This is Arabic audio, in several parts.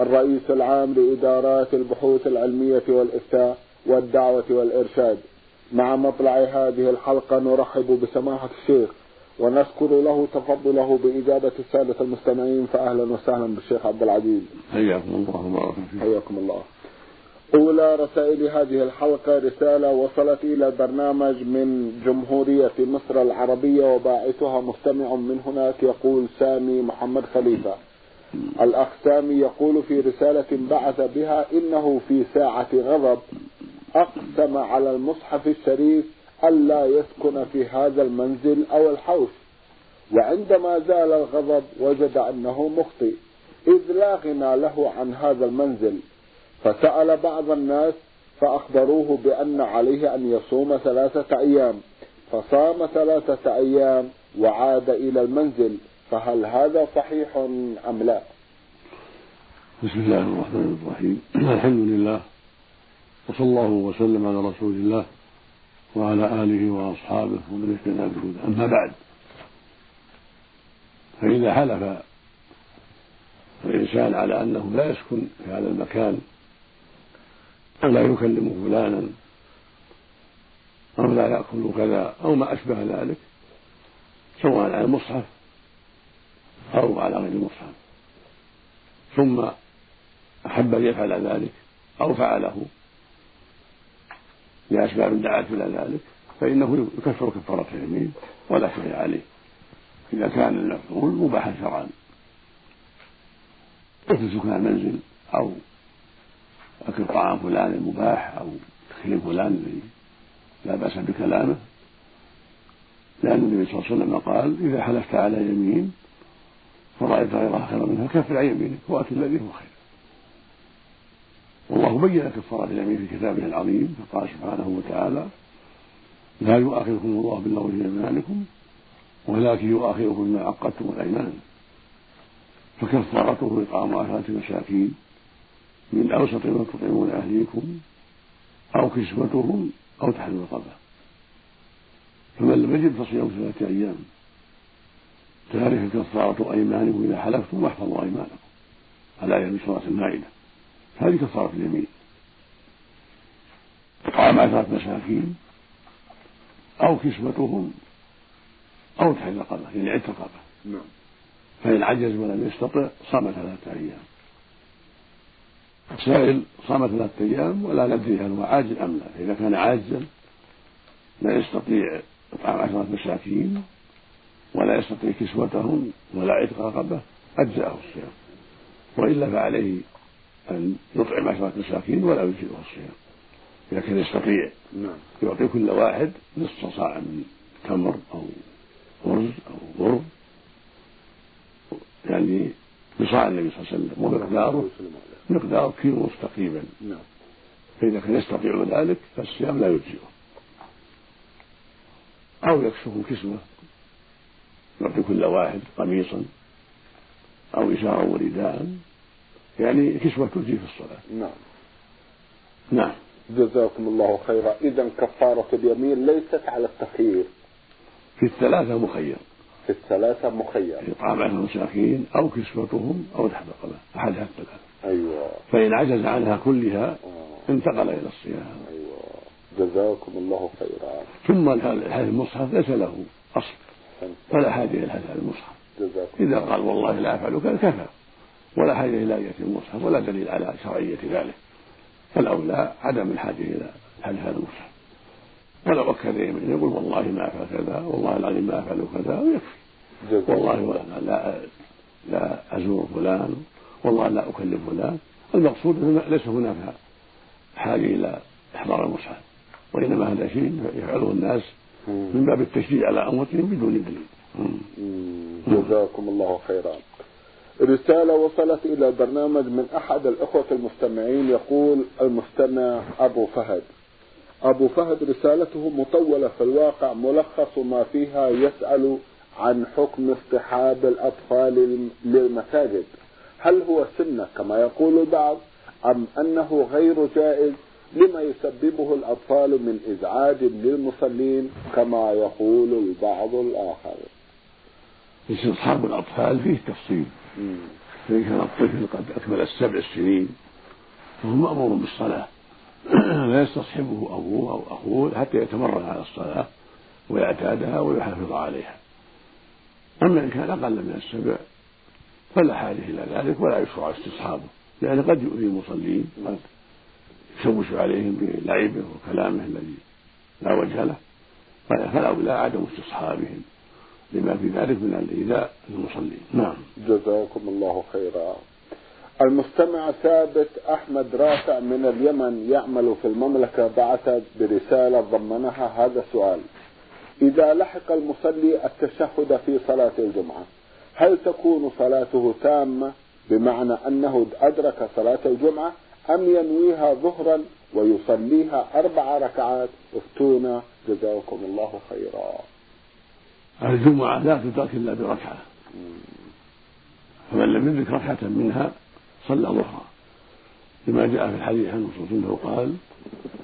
الرئيس العام لإدارات البحوث العلمية والإفتاء والدعوة والإرشاد. مع مطلع هذه الحلقة نرحب بسماحة الشيخ ونشكر له تفضله بإجابة السادة المستمعين فأهلا وسهلا بالشيخ عبد العزيز. حياكم الله وبارك حياكم الله. أولى رسائل هذه الحلقة رسالة وصلت إلى البرنامج من جمهورية مصر العربية وباعثها مستمع من هناك يقول سامي محمد خليفة. الأخ سامي يقول في رسالة بعث بها إنه في ساعة غضب أقسم على المصحف الشريف ألا يسكن في هذا المنزل أو الحوش. وعندما زال الغضب وجد أنه مخطئ إذ لا غنى له عن هذا المنزل. فسأل بعض الناس فأخبروه بأن عليه أن يصوم ثلاثة أيام. فصام ثلاثة أيام وعاد إلى المنزل. فهل هذا صحيح أم لا؟ بسم الله الرحمن الرحيم. الحمد لله وصلى الله وسلم على رسول الله وعلى آله وأصحابه ومن اهتدى بهدى أما بعد فإذا حلف الإنسان على أنه لا يسكن في هذا المكان أو لا يكلم فلانا أو لا يأكل كذا أو ما أشبه ذلك سواء على المصحف أو على غير المصحف ثم أحب أن يفعل ذلك أو فعله. لأسباب دعت إلى ذلك فإنه يكفر كفارة اليمين ولا شيء عليه. إذا كان المفعول مباحا شرعا. مثل سكن المنزل؟ أو أكل طعام فلان المباح أو تكليم فلان الذي لا بأس بكلامه. لأن النبي صلى الله عليه وسلم قال إذا حلفت على يمين فرأيت غيرها خيرا منها كفر عن يمينك وأت الذي هو خير. والله بين كفارة اليمين في كتابه العظيم فقال سبحانه وتعالى لا يؤاخذكم الله باللغو في أيمانكم ولكن يؤاخذكم بما عقدتم الأيمان. فكفارته اطعام عشره مساكين من أوسط ما تطعمون أهليكم أو كسوتهم أو تحرير رقبه فمن لم يجد فصيام ثلاثة أيام ذلك كفارة أيمانكم إذا حلفتم واحفظوا أيمانكم. على أيام سوره المائدة. هذه كفارة اليمين. إطعام عشرة مساكين أو كسوتهم أو تحرير رقبة يعني عتق رقبة نعم. فإن عجز ولم يستطع صام ثلاثة أيام. السائل صام ثلاثة أيام ولا ندري هل هو عاجز أم لا. فإذا كان عاجزا لا يستطيع إطعام عشرة مساكين ولا يستطيع كسوتهم ولا عتق رقبة أجزأه الصيام. وإلا فعليه أن يطعم عشرة مساكين ولا يجزئه الصيام. إذا كان يستطيع نعم. يعطي كل واحد نصف صاع من تمر أو رز أو بر يعني بصاع النبي صلى الله عليه وسلم ومقداره مقدار كيلو ونصف تقريبا نعم. فإذا كان يستطيع ذلك فالصيام لا يجزئه. أو يكسوه كسوة. يعطي كل واحد قميصا أو إشارة ورداء يعني كسوة تجزي في الصلاة. نعم. نعم. جزاكم الله خيرا. إذا كفارة اليمين ليست على التخيير. في الثلاثة مخير. في الثلاثة مخير. إطعام عشر مساكين أو كسوتهم أو تحت القلم أحدها الثلاثة أيوة. فإن عجز عنها كلها آه. انتقل إلى الصيام. أيوة. جزاكم الله خيرا. ثم الحديث المصحف ليس له أصل. فلا حاجة إلى الحديث المصحف. إذا قال والله لا أفعل كذا كفى ولا حاجة إلى يأتي المصحف ولا دليل على شرعية ذلك. فالأولى عدم الحاجة إلى حديث هذا المصحف ولو أكد يمين يقول والله ما أفعل كذا والله العظيم ما أفعل كذا ويكفي. والله لا لا أزور فلان والله لا أكلم فلان. المقصود ليس هناك حاجة إلى إحضار المصحف وإنما هذا شيء يفعله الناس من باب التشجيع على أموتهم بدون دليل. جزاكم الله خيرا. رسالة وصلت إلى البرنامج من أحد الأخوة المستمعين يقول المستمع أبو فهد. أبو فهد رسالته مطولة في الواقع ملخص ما فيها يسأل عن حكم اصطحاب الأطفال للمساجد. هل هو سنة كما يقول البعض أم أنه غير جائز لما يسببه الأطفال من إزعاج للمصلين كما يقول البعض الآخر. استصحاب الأطفال؟ فيه تفصيل. فإن كان الطفل قد أكمل السبع سنين فهو مأمور بالصلاة. لا يستصحبه أبوه أو أخوه حتى يتمرن على الصلاة ويعتادها ويحافظ عليها. أما إن كان أقل من السبع فلا حاجة إلى ذلك ولا يشرع استصحابه لأن قد يؤذي المصلين. قد يشوش عليهم بلعبه وكلامه الذي لا وجه له. فلا عدم استصحابهم لما في ذلك من الإيذاء للمصلين. نعم. جزاكم الله خيرا. المستمع ثابت أحمد رافع من اليمن يعمل في المملكة بعث برسالة ضمنها هذا السؤال. إذا لحق المصلي التشهد في صلاة الجمعة هل تكون صلاته تامة؟ بمعنى أنه أدرك صلاة الجمعة أم ينويها ظهرا ويصليها أربع ركعات؟ افتونا. جزاكم الله خيرا. الجمعة لا تدرك إلا بركعة. فمن لم يدرك ركعة منها صلى ظهرا لما جاء في الحديث عن انه قال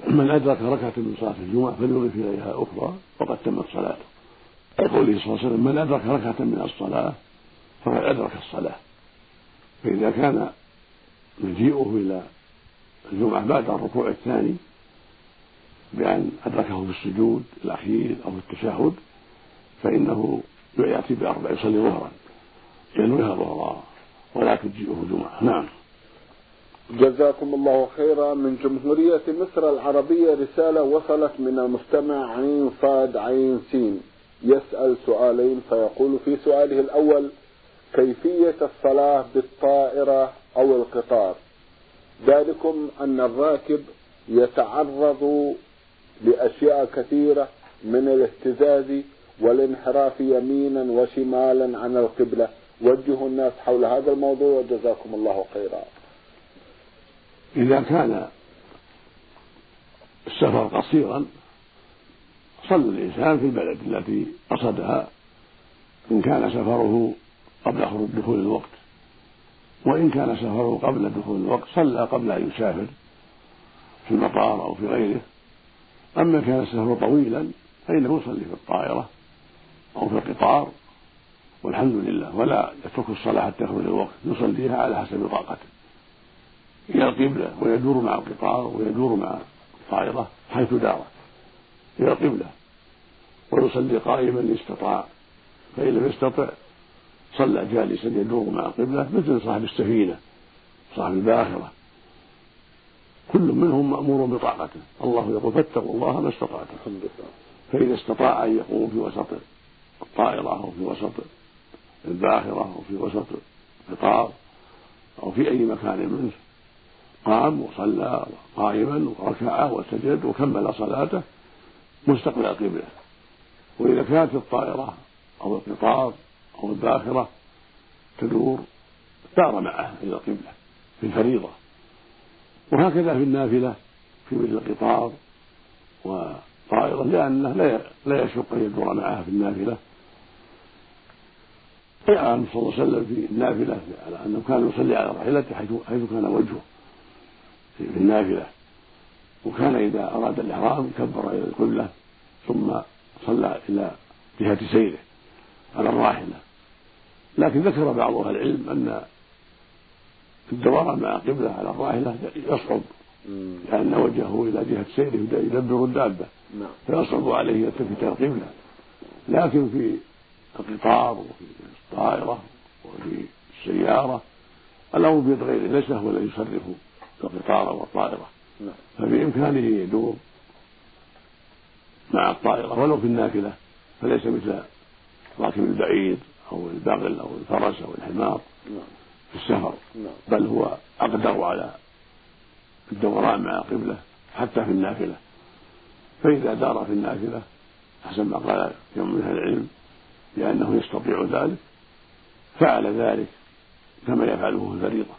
من أدرك ركعة من صلاة الجمعة فليضف إليها أخرى وقد تمت صلاته. قوله صلى الله عليه وسلم من أدرك ركعة من الصلاة فقد أدرك الصلاة. فإذا كان مجيئه إلى الجمعة بعد الركوع الثاني بأن أدركه في السجود الأخير أو في التشهد فإنه يأتي بأربع يصلي ظهرا. ينويها ظهرا ولا تجيئه جمعة نعم. جزاكم الله خيرا. من جمهورية مصر العربية رسالة وصلت من المستمع عين صاد عين سين. يسأل سؤالين فيقول في سؤاله الأول كيفية الصلاة بالطائرة أو القطار؟ ذلكم أن الراكب يتعرض لأشياء كثيرة من الاهتزاز والانحراف يمينا وشمالا عن القبلة. وجهوا الناس حول هذا الموضوع وجزاكم الله خيرا. إذا كان السفر قصيرا صلى الإنسان في البلد التي قصدها إن كان سفره قبل خروج دخول الوقت. وإن كان سفره قبل دخول الوقت صلى قبل أن يسافر في المطار أو في غيره. أما كان السفر طويلا فإنه يصلي في الطائرة أو في القطار. والحمد لله ولا يترك الصلاة حتى يخرج الوقت يصليها على حسب طاقته. إلى القبلة ويدور مع القطار ويدور مع الطائرة حيث دار إلى القبلة ويصلي قائما إن استطاع. فإن لم يستطع صلى جالسا يدور مع القبلة مثل صاحب السفينة صاحب الباخرة. كل منهم مأمور بطاقته. الله يقول فاتقوا الله ما استطعتم. فإذا استطاع أن يقوم في وسط الطائرة أو في وسط الباخرة أو في وسط القطار أو في أي مكان منه قام وصلى قائما وركع وسجد وكمل صلاته مستقبل القبلة. وإذا كانت الطائرة أو القطار أو الباخرة تدور دار معه إلى القبلة في الفريضة. وهكذا في النافلة في مثل القطار وطائرة لأنه لا يشق أن يدور معها في النافلة. جاء صلى الله عليه وسلم في النافلة على أنه كان يصلي على راحلته حيث حيث كان وجهه في النافلة. وكان إذا أراد الإحرام كبر إلى القبلة ثم صلى إلى جهة سيره. على الراحلة. لكن ذكر بعض أهل العلم أن الدوران مع قبلة على الراحلة يصعب لأن وجهه إلى جهة سيره يدبر الدابة. نعم. فيصعب عليه يلتفت القبلة. لكن في القطار وفي الطائرة وفي السيارة الأمر بيد غيره ليس هو الذي يصرف القطار والطائرة نعم. فبإمكانه يدور مع الطائرة ولو في النافلة فليس مثل راكب البعير أو البغل أو الفرس أو الحمار. في السفر. بل هو أقدر على الدوران مع القبلة حتى في النافلة فإذا دار في النافلة حسب ما قال يوم من العلم لأنه يستطيع ذلك فعل ذلك كما يفعله في الفريضة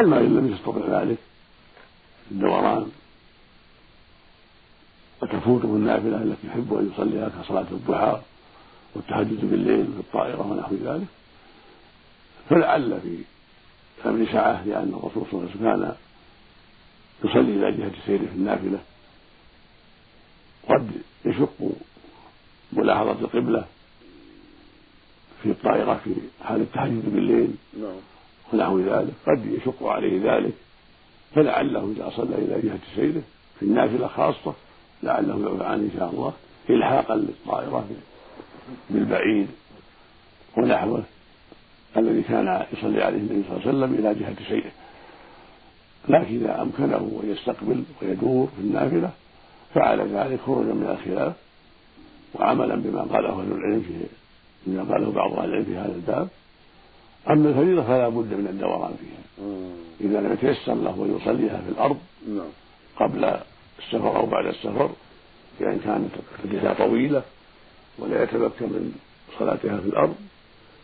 أما إن لم يستطع ذلك الدوران وتفوته النافلة التي يحب أن يصليها كصلاة الضحى والتهجد بالليل في الطائرة ونحو ذلك. فلعل في أمر ساعة لأن الرسول صلى الله عليه وسلم كان يصلي إلى جهة سيره في النافلة. قد يشق ملاحظة القبلة في الطائرة في حال التهجد بالليل نعم. ونحو ذلك. قد يشق عليه ذلك. فلعله إذا صلى إلى جهة سيره في النافلة خاصة لعله يعفى إن شاء الله. إلحاقا للطائرة بالبعيد ونحوه الذي كان يصلي عليه النبي صلى الله عليه وسلم إلى جهة سيره لكن إذا أمكنه أن يستقبل ويدور في النافلة فعل ذلك خروجا من الخلاف وعملا بما قاله أهل العلم في بما قاله بعض أهل العلم في هذا الباب. أما الفريضة فلا بد من الدوران فيها. إذا لم يتيسر له أن يصليها في الأرض نعم. قبل السفر أو بعد السفر بأن كانت مدتها طويلة ولا يتمكن من صلاتها في الأرض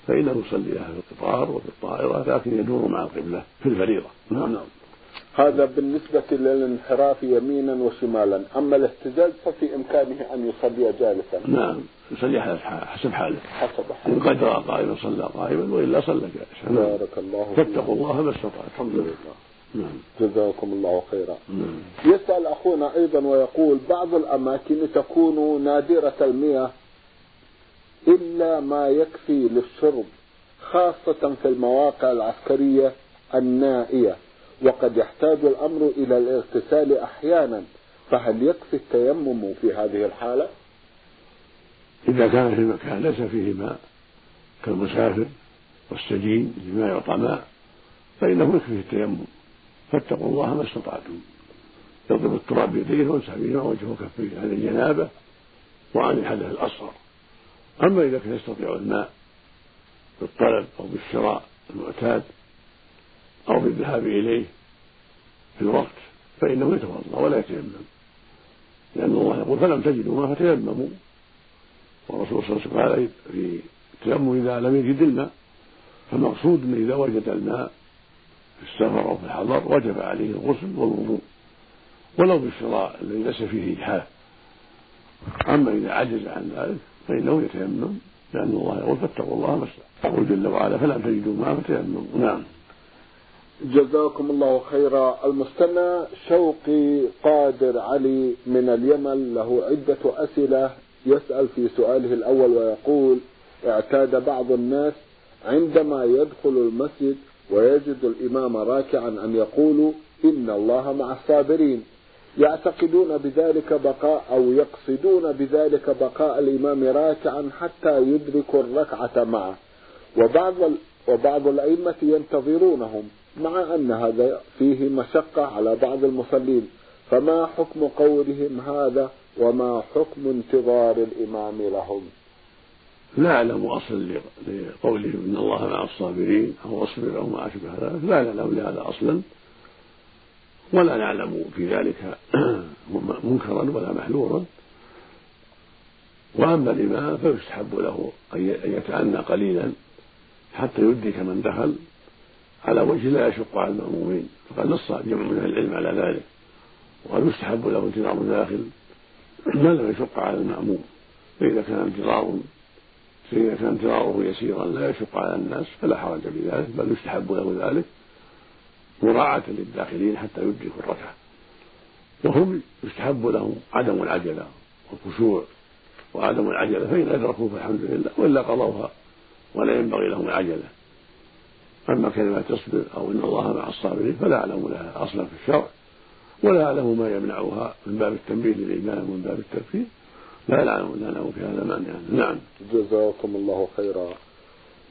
فإنه يصليها في القطار وفي الطائرة لكن يدور مع القبلة في الفريضة. نعم, نعم. هذا بالنسبة للانحراف يمينا وشمالا. أما الاهتزاز ففي إمكانه أن يصلي جالسا. نعم يصلي حسب حاله حسب حاله. إن قدر قائما صلى قائما وإلا صلى جالسا. بارك الله فاتقوا الله ما استطعتم. الحمد لله. نعم. جزاكم الله خيرا نعم. يسأل أخونا أيضا ويقول بعض الأماكن تكون نادرة المياه إلا ما يكفي للشرب خاصة في المواقع العسكرية النائية وقد يحتاج الأمر إلى الاغتسال أحيانا فهل يكفي التيمم في هذه الحالة؟ إذا كان في مكان ليس فيه ماء كالمسافر والسجين لما يعطى ماء فإنه يكفيه التيمم فاتقوا الله ما استطعتم. يضرب التراب بيديه ويمسح بهما وجهه وكفيه. عن الجنابة وعن الحدث الأصغر. أما إذا كان يستطيع الماء بالطلب أو بالشراء المعتاد أو بالذهاب إليه في الوقت فإنه يتوضأ ولا يتيمم. لأن الله يقول فلم تجدوا ما فتيمموا. والرسول صلى الله عليه وسلم قال في التيمم إذا لم يجد الماء فالمقصود أنه إذا وجد الماء في السفر أو في الحضر وجب عليه الغسل والوضوء ولو بالشراء الذي ليس فيه إجحاف أما إذا عجز عن ذلك فإنه يتيمم لأن الله يقول فاتقوا الله ما يقول جل وعلا فلم تجدوا ماء فتيمموا نعم. جزاكم الله خيرا. المستمع شوقي قادر علي من اليمن له عدة أسئلة يسأل في سؤاله الأول ويقول اعتاد بعض الناس عندما يدخل المسجد ويجد الإمام راكعا أن يقولوا إن الله مع الصابرين. يعتقدون بذلك بقاء أو يقصدون بذلك بقاء الإمام راكعا حتى يدركوا الركعة معه. وبعض وبعض الأئمة ينتظرونهم مع أن هذا فيه مشقة على بعض المصلين. فما حكم قولهم هذا وما حكم انتظار الإمام لهم؟ لا أعلم أصل لقولهم إن الله مع الصابرين أو أصبر أو ما أشبه ذلك لا نعلم لهذا أصلا. ولا نعلم في ذلك منكرا ولا محذورا. وأما الإمام فيستحب له أن يتأنى قليلا حتى يدرك من دخل. على وجه لا يشق على المأمومين فقد نص جمع من أهل العلم على ذلك. وقد يستحب له انتظار داخل. ما لم يشق على المأموم. فإذا كان انتظار فإذا كان انتظاره يسيرا لا يشق على الناس فلا حرج بذلك بل يستحب له ذلك مراعاة للداخلين حتى يدركوا الركعة. وهم يستحب لهم عدم العجلة والخشوع وعدم العجلة فإن أدركوا فالحمد لله وإلا قضوها ولا ينبغي لهم العجلة. أما كلمة تصبر أو إن الله مع الصابرين فلا أعلم لها أصلا في الشرع ولا أعلم ما يمنعها من باب التنبيه للإمام ومن باب التذكير لا أعلم لا أعلم في هذا مانع نعم. جزاكم الله خيرا.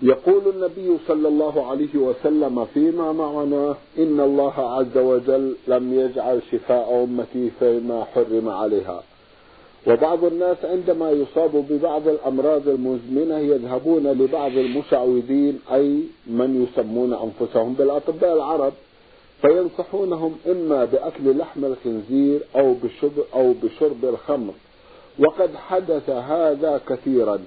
يقول النبي صلى الله عليه وسلم فيما معنا إن الله عز وجل لم يجعل شفاء أمتي فيما حرم عليها. وبعض الناس عندما يصاب ببعض الأمراض المزمنة يذهبون لبعض المشعوذين أي من يسمون أنفسهم بالأطباء العرب فينصحونهم إما بأكل لحم الخنزير أو بشرب, أو بشرب الخمر. وقد حدث هذا كثيرا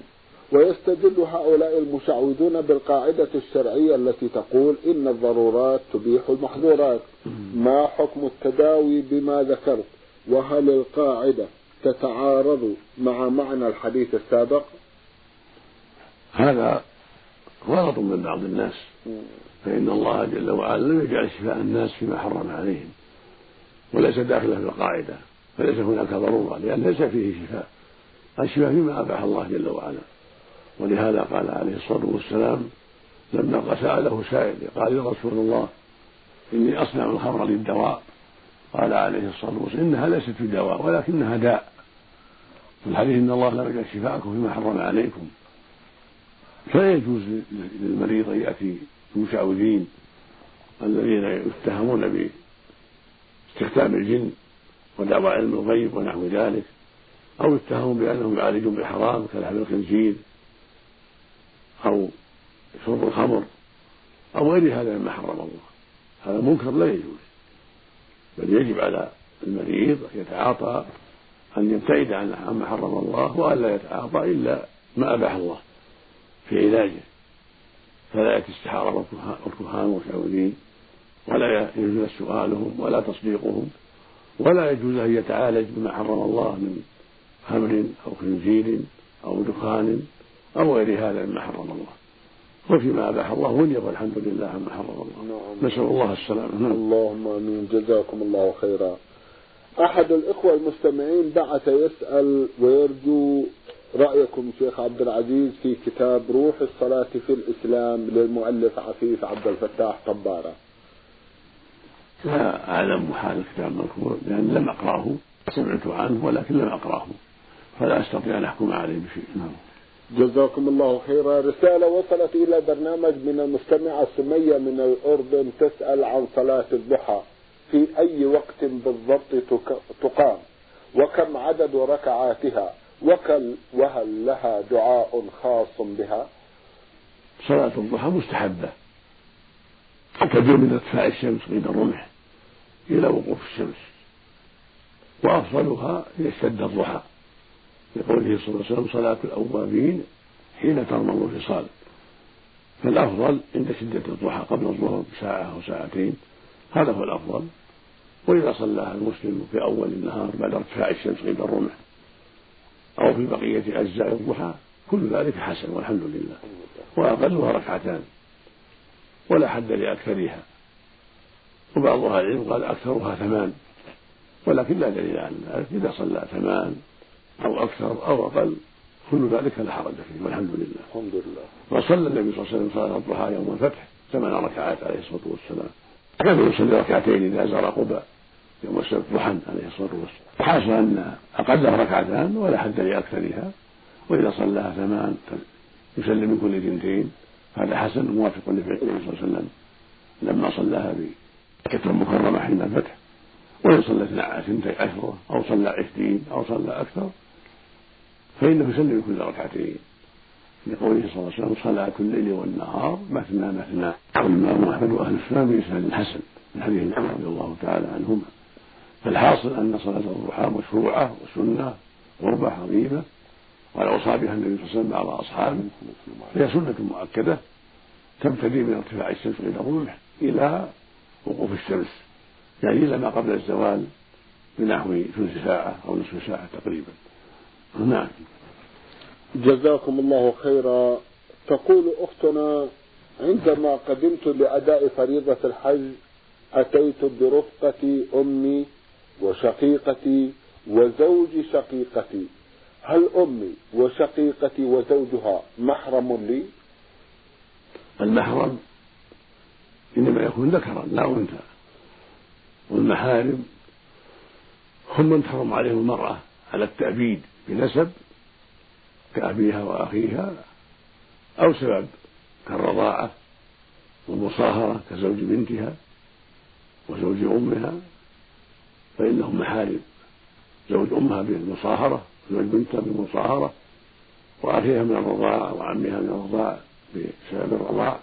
ويستدل هؤلاء المشعوذون بالقاعدة الشرعية التي تقول إن الضرورات تبيح المحظورات. ما حكم التداوي بما ذكرت؟ وهل القاعدة تتعارض مع معنى الحديث السابق؟ هذا غلط من بعض الناس. فإن الله جل وعلا لم يجعل شفاء الناس فيما حرم عليهم وليس داخلا في القاعدة. فليس هناك ضرورة لأن ليس فيه شفاء. الشفاء فيما أباح الله جل وعلا. ولهذا قال عليه الصلاة والسلام لما سأله سائل قال يا رسول الله إني أصنع الخمر للدواء. قال عليه الصلاة والسلام إنها ليست بدواء ولكنها داء. في الحديث إن الله لا يجعل شفاءكم فيما حرم عليكم. فلا يجوز للمريض أن يأتي المشعوذين الذين يتهمون بإستخدام الجن ودعوى علم الغيب ونحو ذلك أو يتهمون بأنهم يعالجون بالحرام كلحم الخنزير أو شرب الخمر أو غير هذا مما حرم الله. هذا منكر لا يجوز بل يجب على المريض أن يتعاطى أن يبتعد عما حرم الله وأن لا يتعاطى إلا ما أباح الله في علاجه. فلا يأتي السحارة والكهان والمشعوذين ولا يجوز سؤالهم ولا تصديقهم. ولا يجوز أن يتعالج بما حرم الله من خمر أو خنزير أو دخان أو غير هذا مما حرم الله. وفيما أباح الله ولي والحمد لله عما حرم الله. نعم. نسأل الله السلامة. نعم. اللهم آمين. جزاكم الله خيرا. أحد الإخوة المستمعين بعث يسأل ويرجو رأيكم شيخ عبد العزيز في كتاب روح الصلاة في الإسلام للمؤلف عفيف عبد الفتاح طبارة. لا أعلم حال الكتاب المذكور لأن لم أقرأه سمعت عنه ولكن لم أقرأه فلا أستطيع أن أحكم عليه بشيء. نعم. جزاكم الله خيرا. رسالة وصلت إلى برنامج من المستمعة سمية من الأردن تسأل عن صلاة الضحى. في أي وقت بالضبط تقام؟ وكم عدد ركعاتها؟ وكل وهل لها دعاء خاص بها؟ صلاة الضحى مستحبة. تبدو من ارتفاع الشمس قيد الرمح. إلى وقوف الشمس. وأفضلها إذا اشتد الضحى. لقوله صلى الله عليه وسلم صلاة الأوابين حين ترمض الفصال فالأفضل عند شدة الضحى قبل الظهر بساعة أو ساعتين. هذا هو الأفضل. وإذا صلاها المسلم في أول النهار بعد ارتفاع الشمس قيد الرمح أو في بقية أجزاء الضحى كل ذلك حسن والحمد لله. وأقلها ركعتان. ولا حد لأكثرها. وبعض أهل العلم قال أكثرها ثمان ولكن لا دليل على ذلك. إذا صلى ثمان أو أكثر أو أقل كل ذلك لا حرج فيه والحمد لله. الحمد لله. وصلى النبي صلى الله عليه وسلم صلاة الضحى يوم الفتح ثمان ركعات عليه الصلاة والسلام. كان يصلي ركعتين إذا زار قباء يوم السبت ضحى عليه الصلاة والسلام؟ حاصل أن أقلها ركعتان ولا حد لأكثرها. وإذا صلاها ثمان يسلم من كل اثنتين هذا حسن موافق لفعل النبي صلى الله عليه وسلم لما صلاها بمكة المكرمة حين الفتح وإن صلى اثنتي عشرة أو صلى عشرين أو صلى أكثر فإنه يسلم كل ركعتين. لقوله صلى الله عليه وسلم صلاة الليل والنهار مثنى مثنى. والإمام أحمد وأهل السنة بإسناد حسن من حديث ابن رضي الله تعالى عنهما. فالحاصل أن صلاة الضحى مشروعة وسنة قربة عظيمة وقد أوصى بها النبي صلى الله عليه وسلم بعض أصحابه فهي سنة مؤكدة تبتدي من ارتفاع الشمس إلى الرمح إلى وقوف الشمس. يعني إلى ما قبل الزوال بنحو ثلث ساعة أو نصف ساعة تقريبا. نعم. جزاكم الله خيرا. تقول أختنا عندما قدمت لأداء فريضة الحج أتيت برفقة أمي وشقيقتي وزوج شقيقتي. هل أمي وشقيقتي وزوجها محرم لي؟ المحرم إنما يكون ذكرا لا أنثى. والمحارم هم من تحرم عليهم المرأة على التأبيد بنسب كأبيها وأخيها أو سبب كالرضاعة والمصاهرة كزوج بنتها وزوج أمها فإنهم محارم. زوج أمها بالمصاهرة زوج بنتها بالمصاهرة وأخيها من الرضاعة وعمها من الرضاعة بسبب الرضاع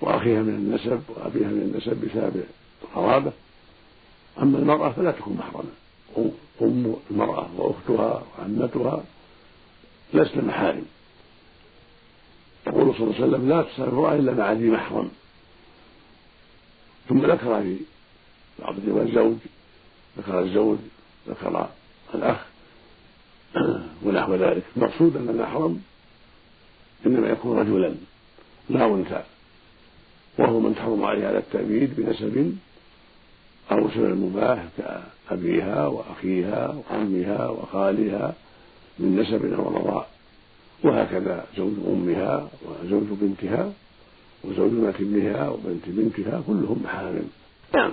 وأخيها من النسب وأبيها من النسب بسبب القرابة. أما المرأة فلا تكون محرمة. أم المرأة وأختها وعمتها لسن محارم. يقول صلى الله عليه وسلم لا تصلي المرأة إلا مع ذي محرم. ثم ذكر في بعض الزوج ذكر الزوج ذكر الأخ ونحو ذلك. المقصود أن المحرم إنما يكون رجلا لا أنثى. وهو من تحرم عليه على التأبيد بنسب أو سبب مباح كأبيها وأخيها وعمها وخالها من نسب أو رضاء وهكذا زوج أمها وزوج بنتها وزوج بنت ابنها وبنت بنتها كلهم محارم نعم.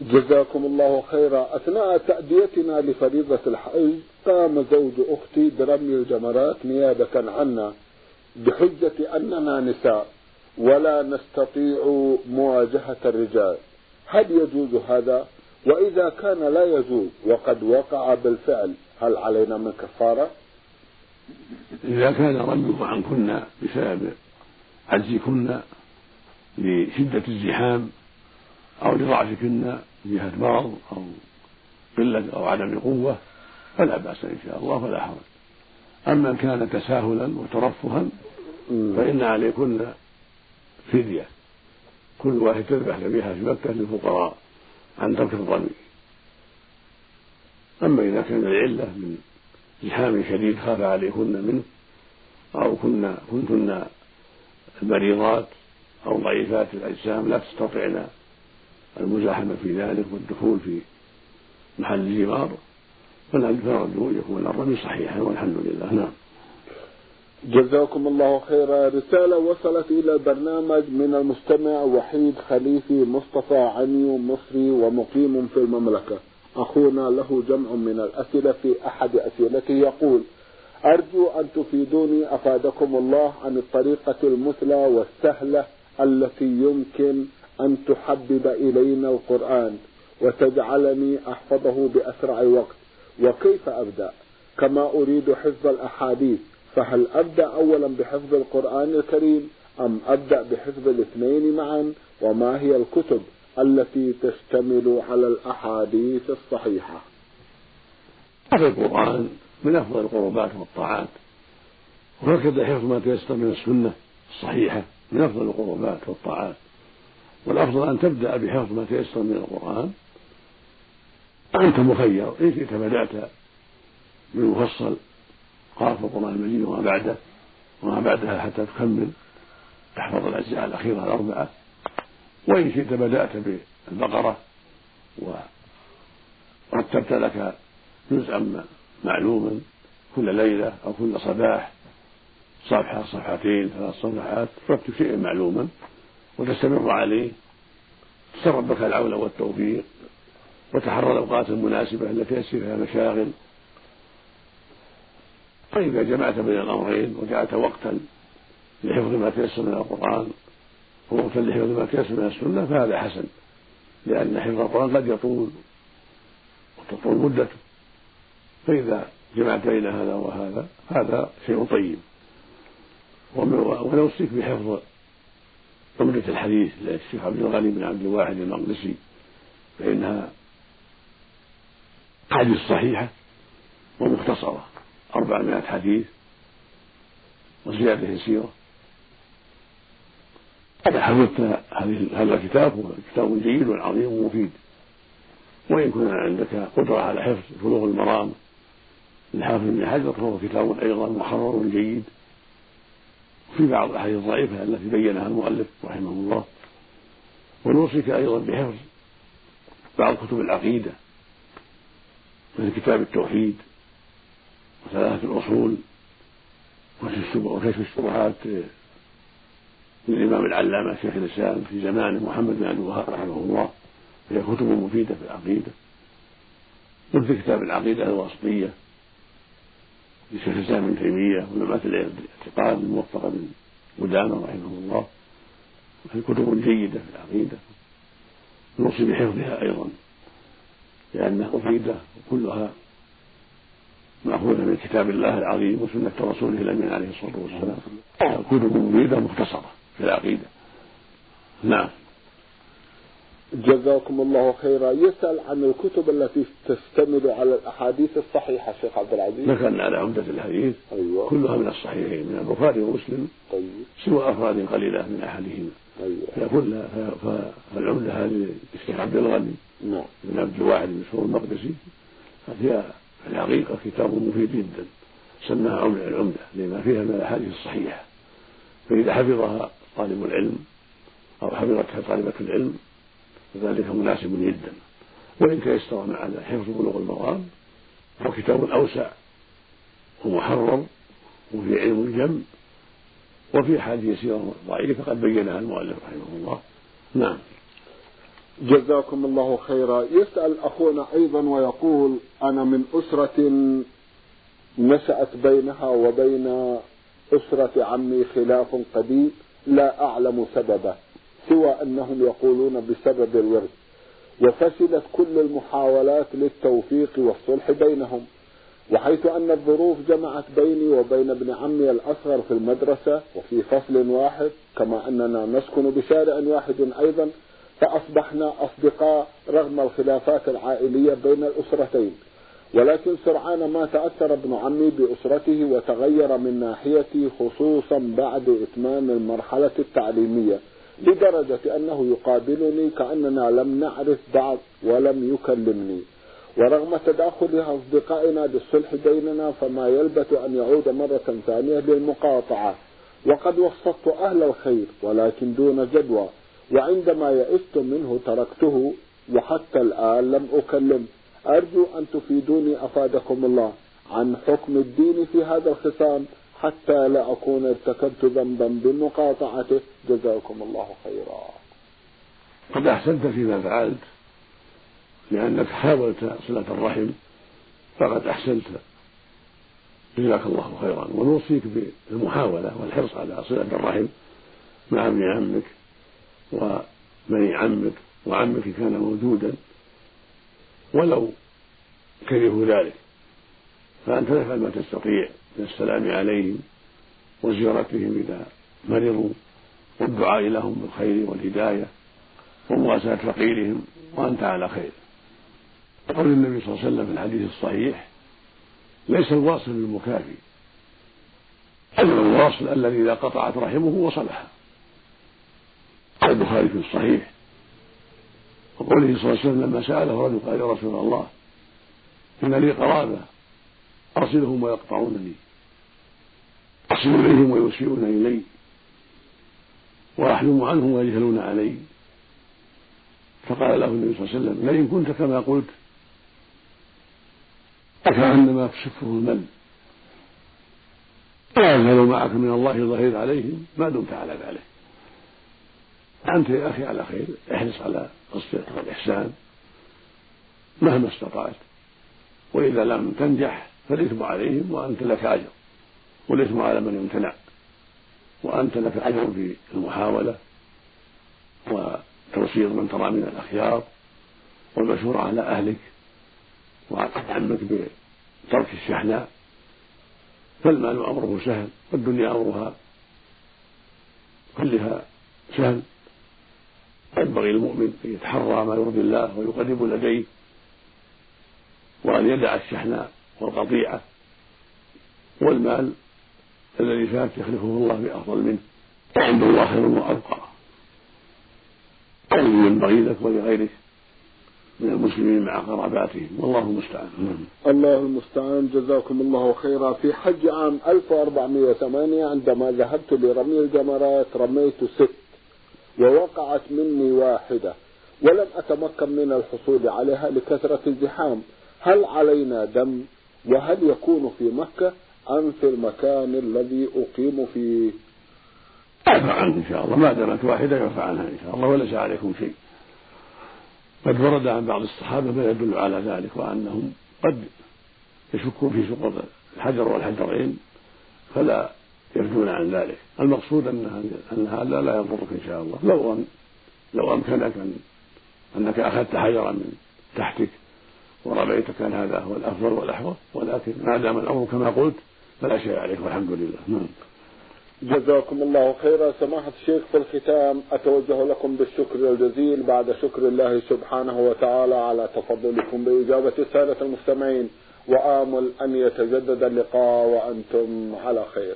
جزاكم الله خيرا. أثناء تأديتنا لفريضة الحج قام زوج أختي برمي الجمرات نيابة عنا بحجة أننا نساء. ولا نستطيع مواجهة الرجال. هل يجوز هذا؟ وإذا كان لا يجوز وقد وقع بالفعل هل علينا من كفارة؟ إذا كان رميه عنكن بسبب عجزكن لشدة الزحام أو لضعفكن جهة مرض أو قلة أو عدم قوة فلا بأس إن شاء الله فلا حرج. أما إن كان تساهلا وترفها فإن عليكن فدية. كل واحد تذبح ذبيحة في مكة للفقراء عن ترك الظن. أما إذا كان العلة من زحام شديد خاف عليكن منه أو كنا كنتن مريضات أو ضعيفات الأجسام لا تستطعن المزاحمة في ذلك والدخول في محل الجمار. فنرجو يكون الرمي صحيحا والحمد لله. نعم. جزاكم الله خيرا. رسالة وصلت إلى البرنامج من المستمع وحيد خليفي مصطفى عنيو مصري ومقيم في المملكة. أخونا له جمع من الأسئلة في أحد أسئلته يقول أرجو أن تفيدوني أفادكم الله عن الطريقة المثلى والسهلة التي يمكن أن تحبب إلينا القرآن وتجعلني أحفظه بأسرع وقت. وكيف أبدأ؟ كما أريد حفظ الأحاديث. فهل أبدأ أولا بحفظ القرآن الكريم أم أبدأ بحفظ الاثنين معا؟ وما هي الكتب التي تشتمل على الأحاديث الصحيحة؟ حفظ القرآن من أفضل القربات والطاعات. وهكذا حفظ ما تيسر من السنة الصحيحة من أفضل القربات والطاعات. والأفضل أن تبدأ بحفظ ما تيسر من القرآن. أنت مخير إن شئت بدأت بالمفصل. قراءة القرآن المجيد وما بعده وما بعدها حتى تكمل تحفظ الأجزاء الأخيرة الأربعة. وإن شئت بدأت بالبقرة ورتبت لك جزءا معلوما كل ليلة أو كل صباح صفحة صفحتين ثلاث صفحات ترتب شيئا معلوما وتستمر عليه. تسر ربك العون والتوفيق وتحرى الأوقات المناسبة التي يسير فيها مشاغل. فإذا جمعت بين الأمرين وجعلت وقتا لحفظ ما تيسر من القرآن ووقتا لحفظ ما تيسر من السنة فهذا حسن لأن حفظ القرآن قد يطول وتطول مدته. فإذا جمعت بين هذا وهذا هذا شيء طيب. ونوصيك بحفظ عمدة الحديث للشيخ عبد الغني بن عبد الواحد المقدسي فإنها حديث صحيحة ومختصرة. أربعمائة حديث وزيادة يسيرة إذا حفظت هذا الكتاب هو كتاب جيد وعظيم ومفيد؟ وإن كان عندك قدرة على حفظ بلوغ المرام للحافظ بن حجر فهو كتاب أيضا محرر جيد. في بعض الأحاديث الضعيفة التي بينها المؤلف رحمه الله. ونوصيك أيضا بحفظ بعض كتب العقيدة مثل كتاب التوحيد. وثلاثة الأصول وكشف الشبهات للإمام العلامة شيخ الإسلام في زمانه محمد بن عبد الوهاب رحمه الله هي كتب مفيدة في العقيدة. مثل كتاب العقيدة الواسطية لشيخ الإسلام ابن تيمية ولمعة الاعتقاد الموفقة من قدامة رحمه الله. وهي كتب جيدة في العقيدة. نوصي بحفظها أيضا لأنها مفيدة وكلها مأخوذة من كتاب الله العظيم وسنة رسوله الأمين عليه الصلاة والسلام. كتب مفيدة مختصرة في العقيدة. نعم. جزاكم الله خيرا. يسأل عن الكتب التي تشتمل على الأحاديث الصحيحة شيخ عبد العزيز. ذكرنا على عمدة الحديث أيوة. كلها من الصحيحين من البخاري ومسلم. طيب. سوى أفراد قليلة من أحدهما أيوة. فكل فالعمدة هذه الشيخ عبد الغني. نعم. من عبد الواحد بن مسعود المقدسي. فيها في الحقيقة كتاب مفيد جدا سماها عمدة العمدة لما فيها من الأحاديث الصحيحة. فإذا حفظها طالب العلم أو حفظتها طالبة العلم فذلك مناسب جدا. وإن تيسر معنا حفظ بلوغ المرام فهو كتاب أوسع ومحرر وفي علم جم وفي حديث يسيرة ضعيفة قد بينها المؤلف رحمه الله. نعم. جزاكم الله خيرا. يسأل أخونا أيضا ويقول أنا من أسرة نشأت بينها وبين أسرة عمي خلاف قديم لا أعلم سببه سوى أنهم يقولون بسبب الورث وفشلت كل المحاولات للتوفيق والصلح بينهم وحيث أن الظروف جمعت بيني وبين ابن عمي الأصغر في المدرسة وفي فصل واحد كما أننا نسكن بشارع واحد أيضا فأصبحنا أصدقاء رغم الخلافات العائلية بين الأسرتين. ولكن سرعان ما تأثر ابن عمي بأسرته وتغير من ناحيتي خصوصا بعد إتمام المرحلة التعليمية لدرجة أنه يقابلني كأننا لم نعرف بعض ولم يكلمني. ورغم تداخل أصدقائنا بالصلح بيننا فما يلبث أن يعود مرة ثانية للمقاطعة. وقد وسطت أهل الخير ولكن دون جدوى. وعندما يئست منه تركته وحتى الآن لم أكلم. أرجو أن تفيدوني أفادكم الله عن حكم الدين في هذا الخصام حتى لا أكون ارتكبت ذنبا بمقاطعته. جزاكم الله خيرا. قد أحسنت فيما فعلت لأنك حاولت صلة الرحم فقد أحسنت. جزاك الله خيرا. ونوصيك بالمحاولة والحرص على صلة الرحم مع ابن عمك. وبني عمك وعمك كان موجودا ولو كرهوا ذلك. فأنت تفعل ما تستطيع من السلام عليهم وزيارتهم إذا مرضوا. والدعاء لهم بالخير والهداية ومواساة فقيرهم وأنت على خير. قول النبي صلى الله عليه وسلم في الحديث الصحيح ليس الواصل بالمكافي الواصل الذي إذا قطعت رحمه وصلها البخاري في الصحيح. وقوله صلى الله عليه وسلم لما سأله رجل قال يا رسول الله إن لي قرابة أصلهم ويقطعونني. أصل إليهم ويسيئون إلي. وأحلم عنهم ويجهلون علي. فقال له النبي صلى الله عليه وسلم لئن كنت كما قلت فكأنما تشفه المل. لا يزال معك من الله ظهير عليهم ما دمت على ذلك. أنت يا أخي على خير احرص على الصدق والإحسان مهما استطعت وإذا لم تنجح فالإثم عليهم وأنت لك أجر والإثم على من يمتنع وأنت لك أجر في المحاولة وتوصيل من ترى من الأخيار والمشورة على أهلك وعلى عمك بترك الشحناء. فالمال أمره سهل والدنيا أمرها كلها سهل. ينبغي المؤمن أن يتحرى ما يرضي الله ويقرب لديه وأن يدع الشحناء والقطيعة والمال الذي فات يخلفه الله بأفضل منه. وعند الله خير وأبقى. ينبغي لك ولغيرك من المسلمين مع قراباتهم. والله المستعان. الله المستعان. جزاكم الله خيرا. في حج عام 1408 عندما ذهبت لرمي الجمرات رميت ست ووقعت مني واحدة ولم أتمكن من الحصول عليها لكثرة الزحام. هل علينا دم؟ وهل يكون في مكة أم في المكان الذي أقيم فيه؟ يعفى عنك إن شاء الله. ما دامت واحدة يعفى عنها إن شاء الله وليس عليكم شيء. قد ورد عن بعض الصحابة ما يدل على ذلك وأنهم قد يشكون في سقوط الحجر والحجرين فلا يرجون عن ذلك. المقصود أنها أن هذا لا يضرك إن شاء الله. لو أن لو أمكنك أن أنك أخذت حجرا من تحتك ورميت كان هذا هو الأفضل والأحوط ولكن ما دام الأمر كما قلت فلا شيء عليك والحمد لله. نعم. جزاكم الله خيرا. سماحة الشيخ في الختام أتوجه لكم بالشكر الجزيل بعد شكر الله سبحانه وتعالى على تفضلكم بإجابة السادة المستمعين وآمل أن يتجدد اللقاء وأنتم على خير.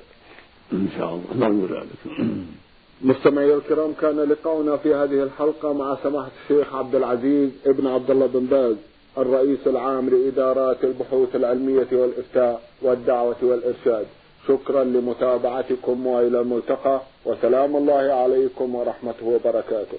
إن شاء الله. نرجو ذلك. مستمعي الكرام كان لقاؤنا في هذه الحلقة مع سماحة الشيخ عبد العزيز ابن عبد الله بن باز الرئيس العام لإدارات البحوث العلمية والإفتاء والدعوة والإرشاد. شكرا لمتابعتكم وإلى الملتقى وسلام الله عليكم ورحمته وبركاته.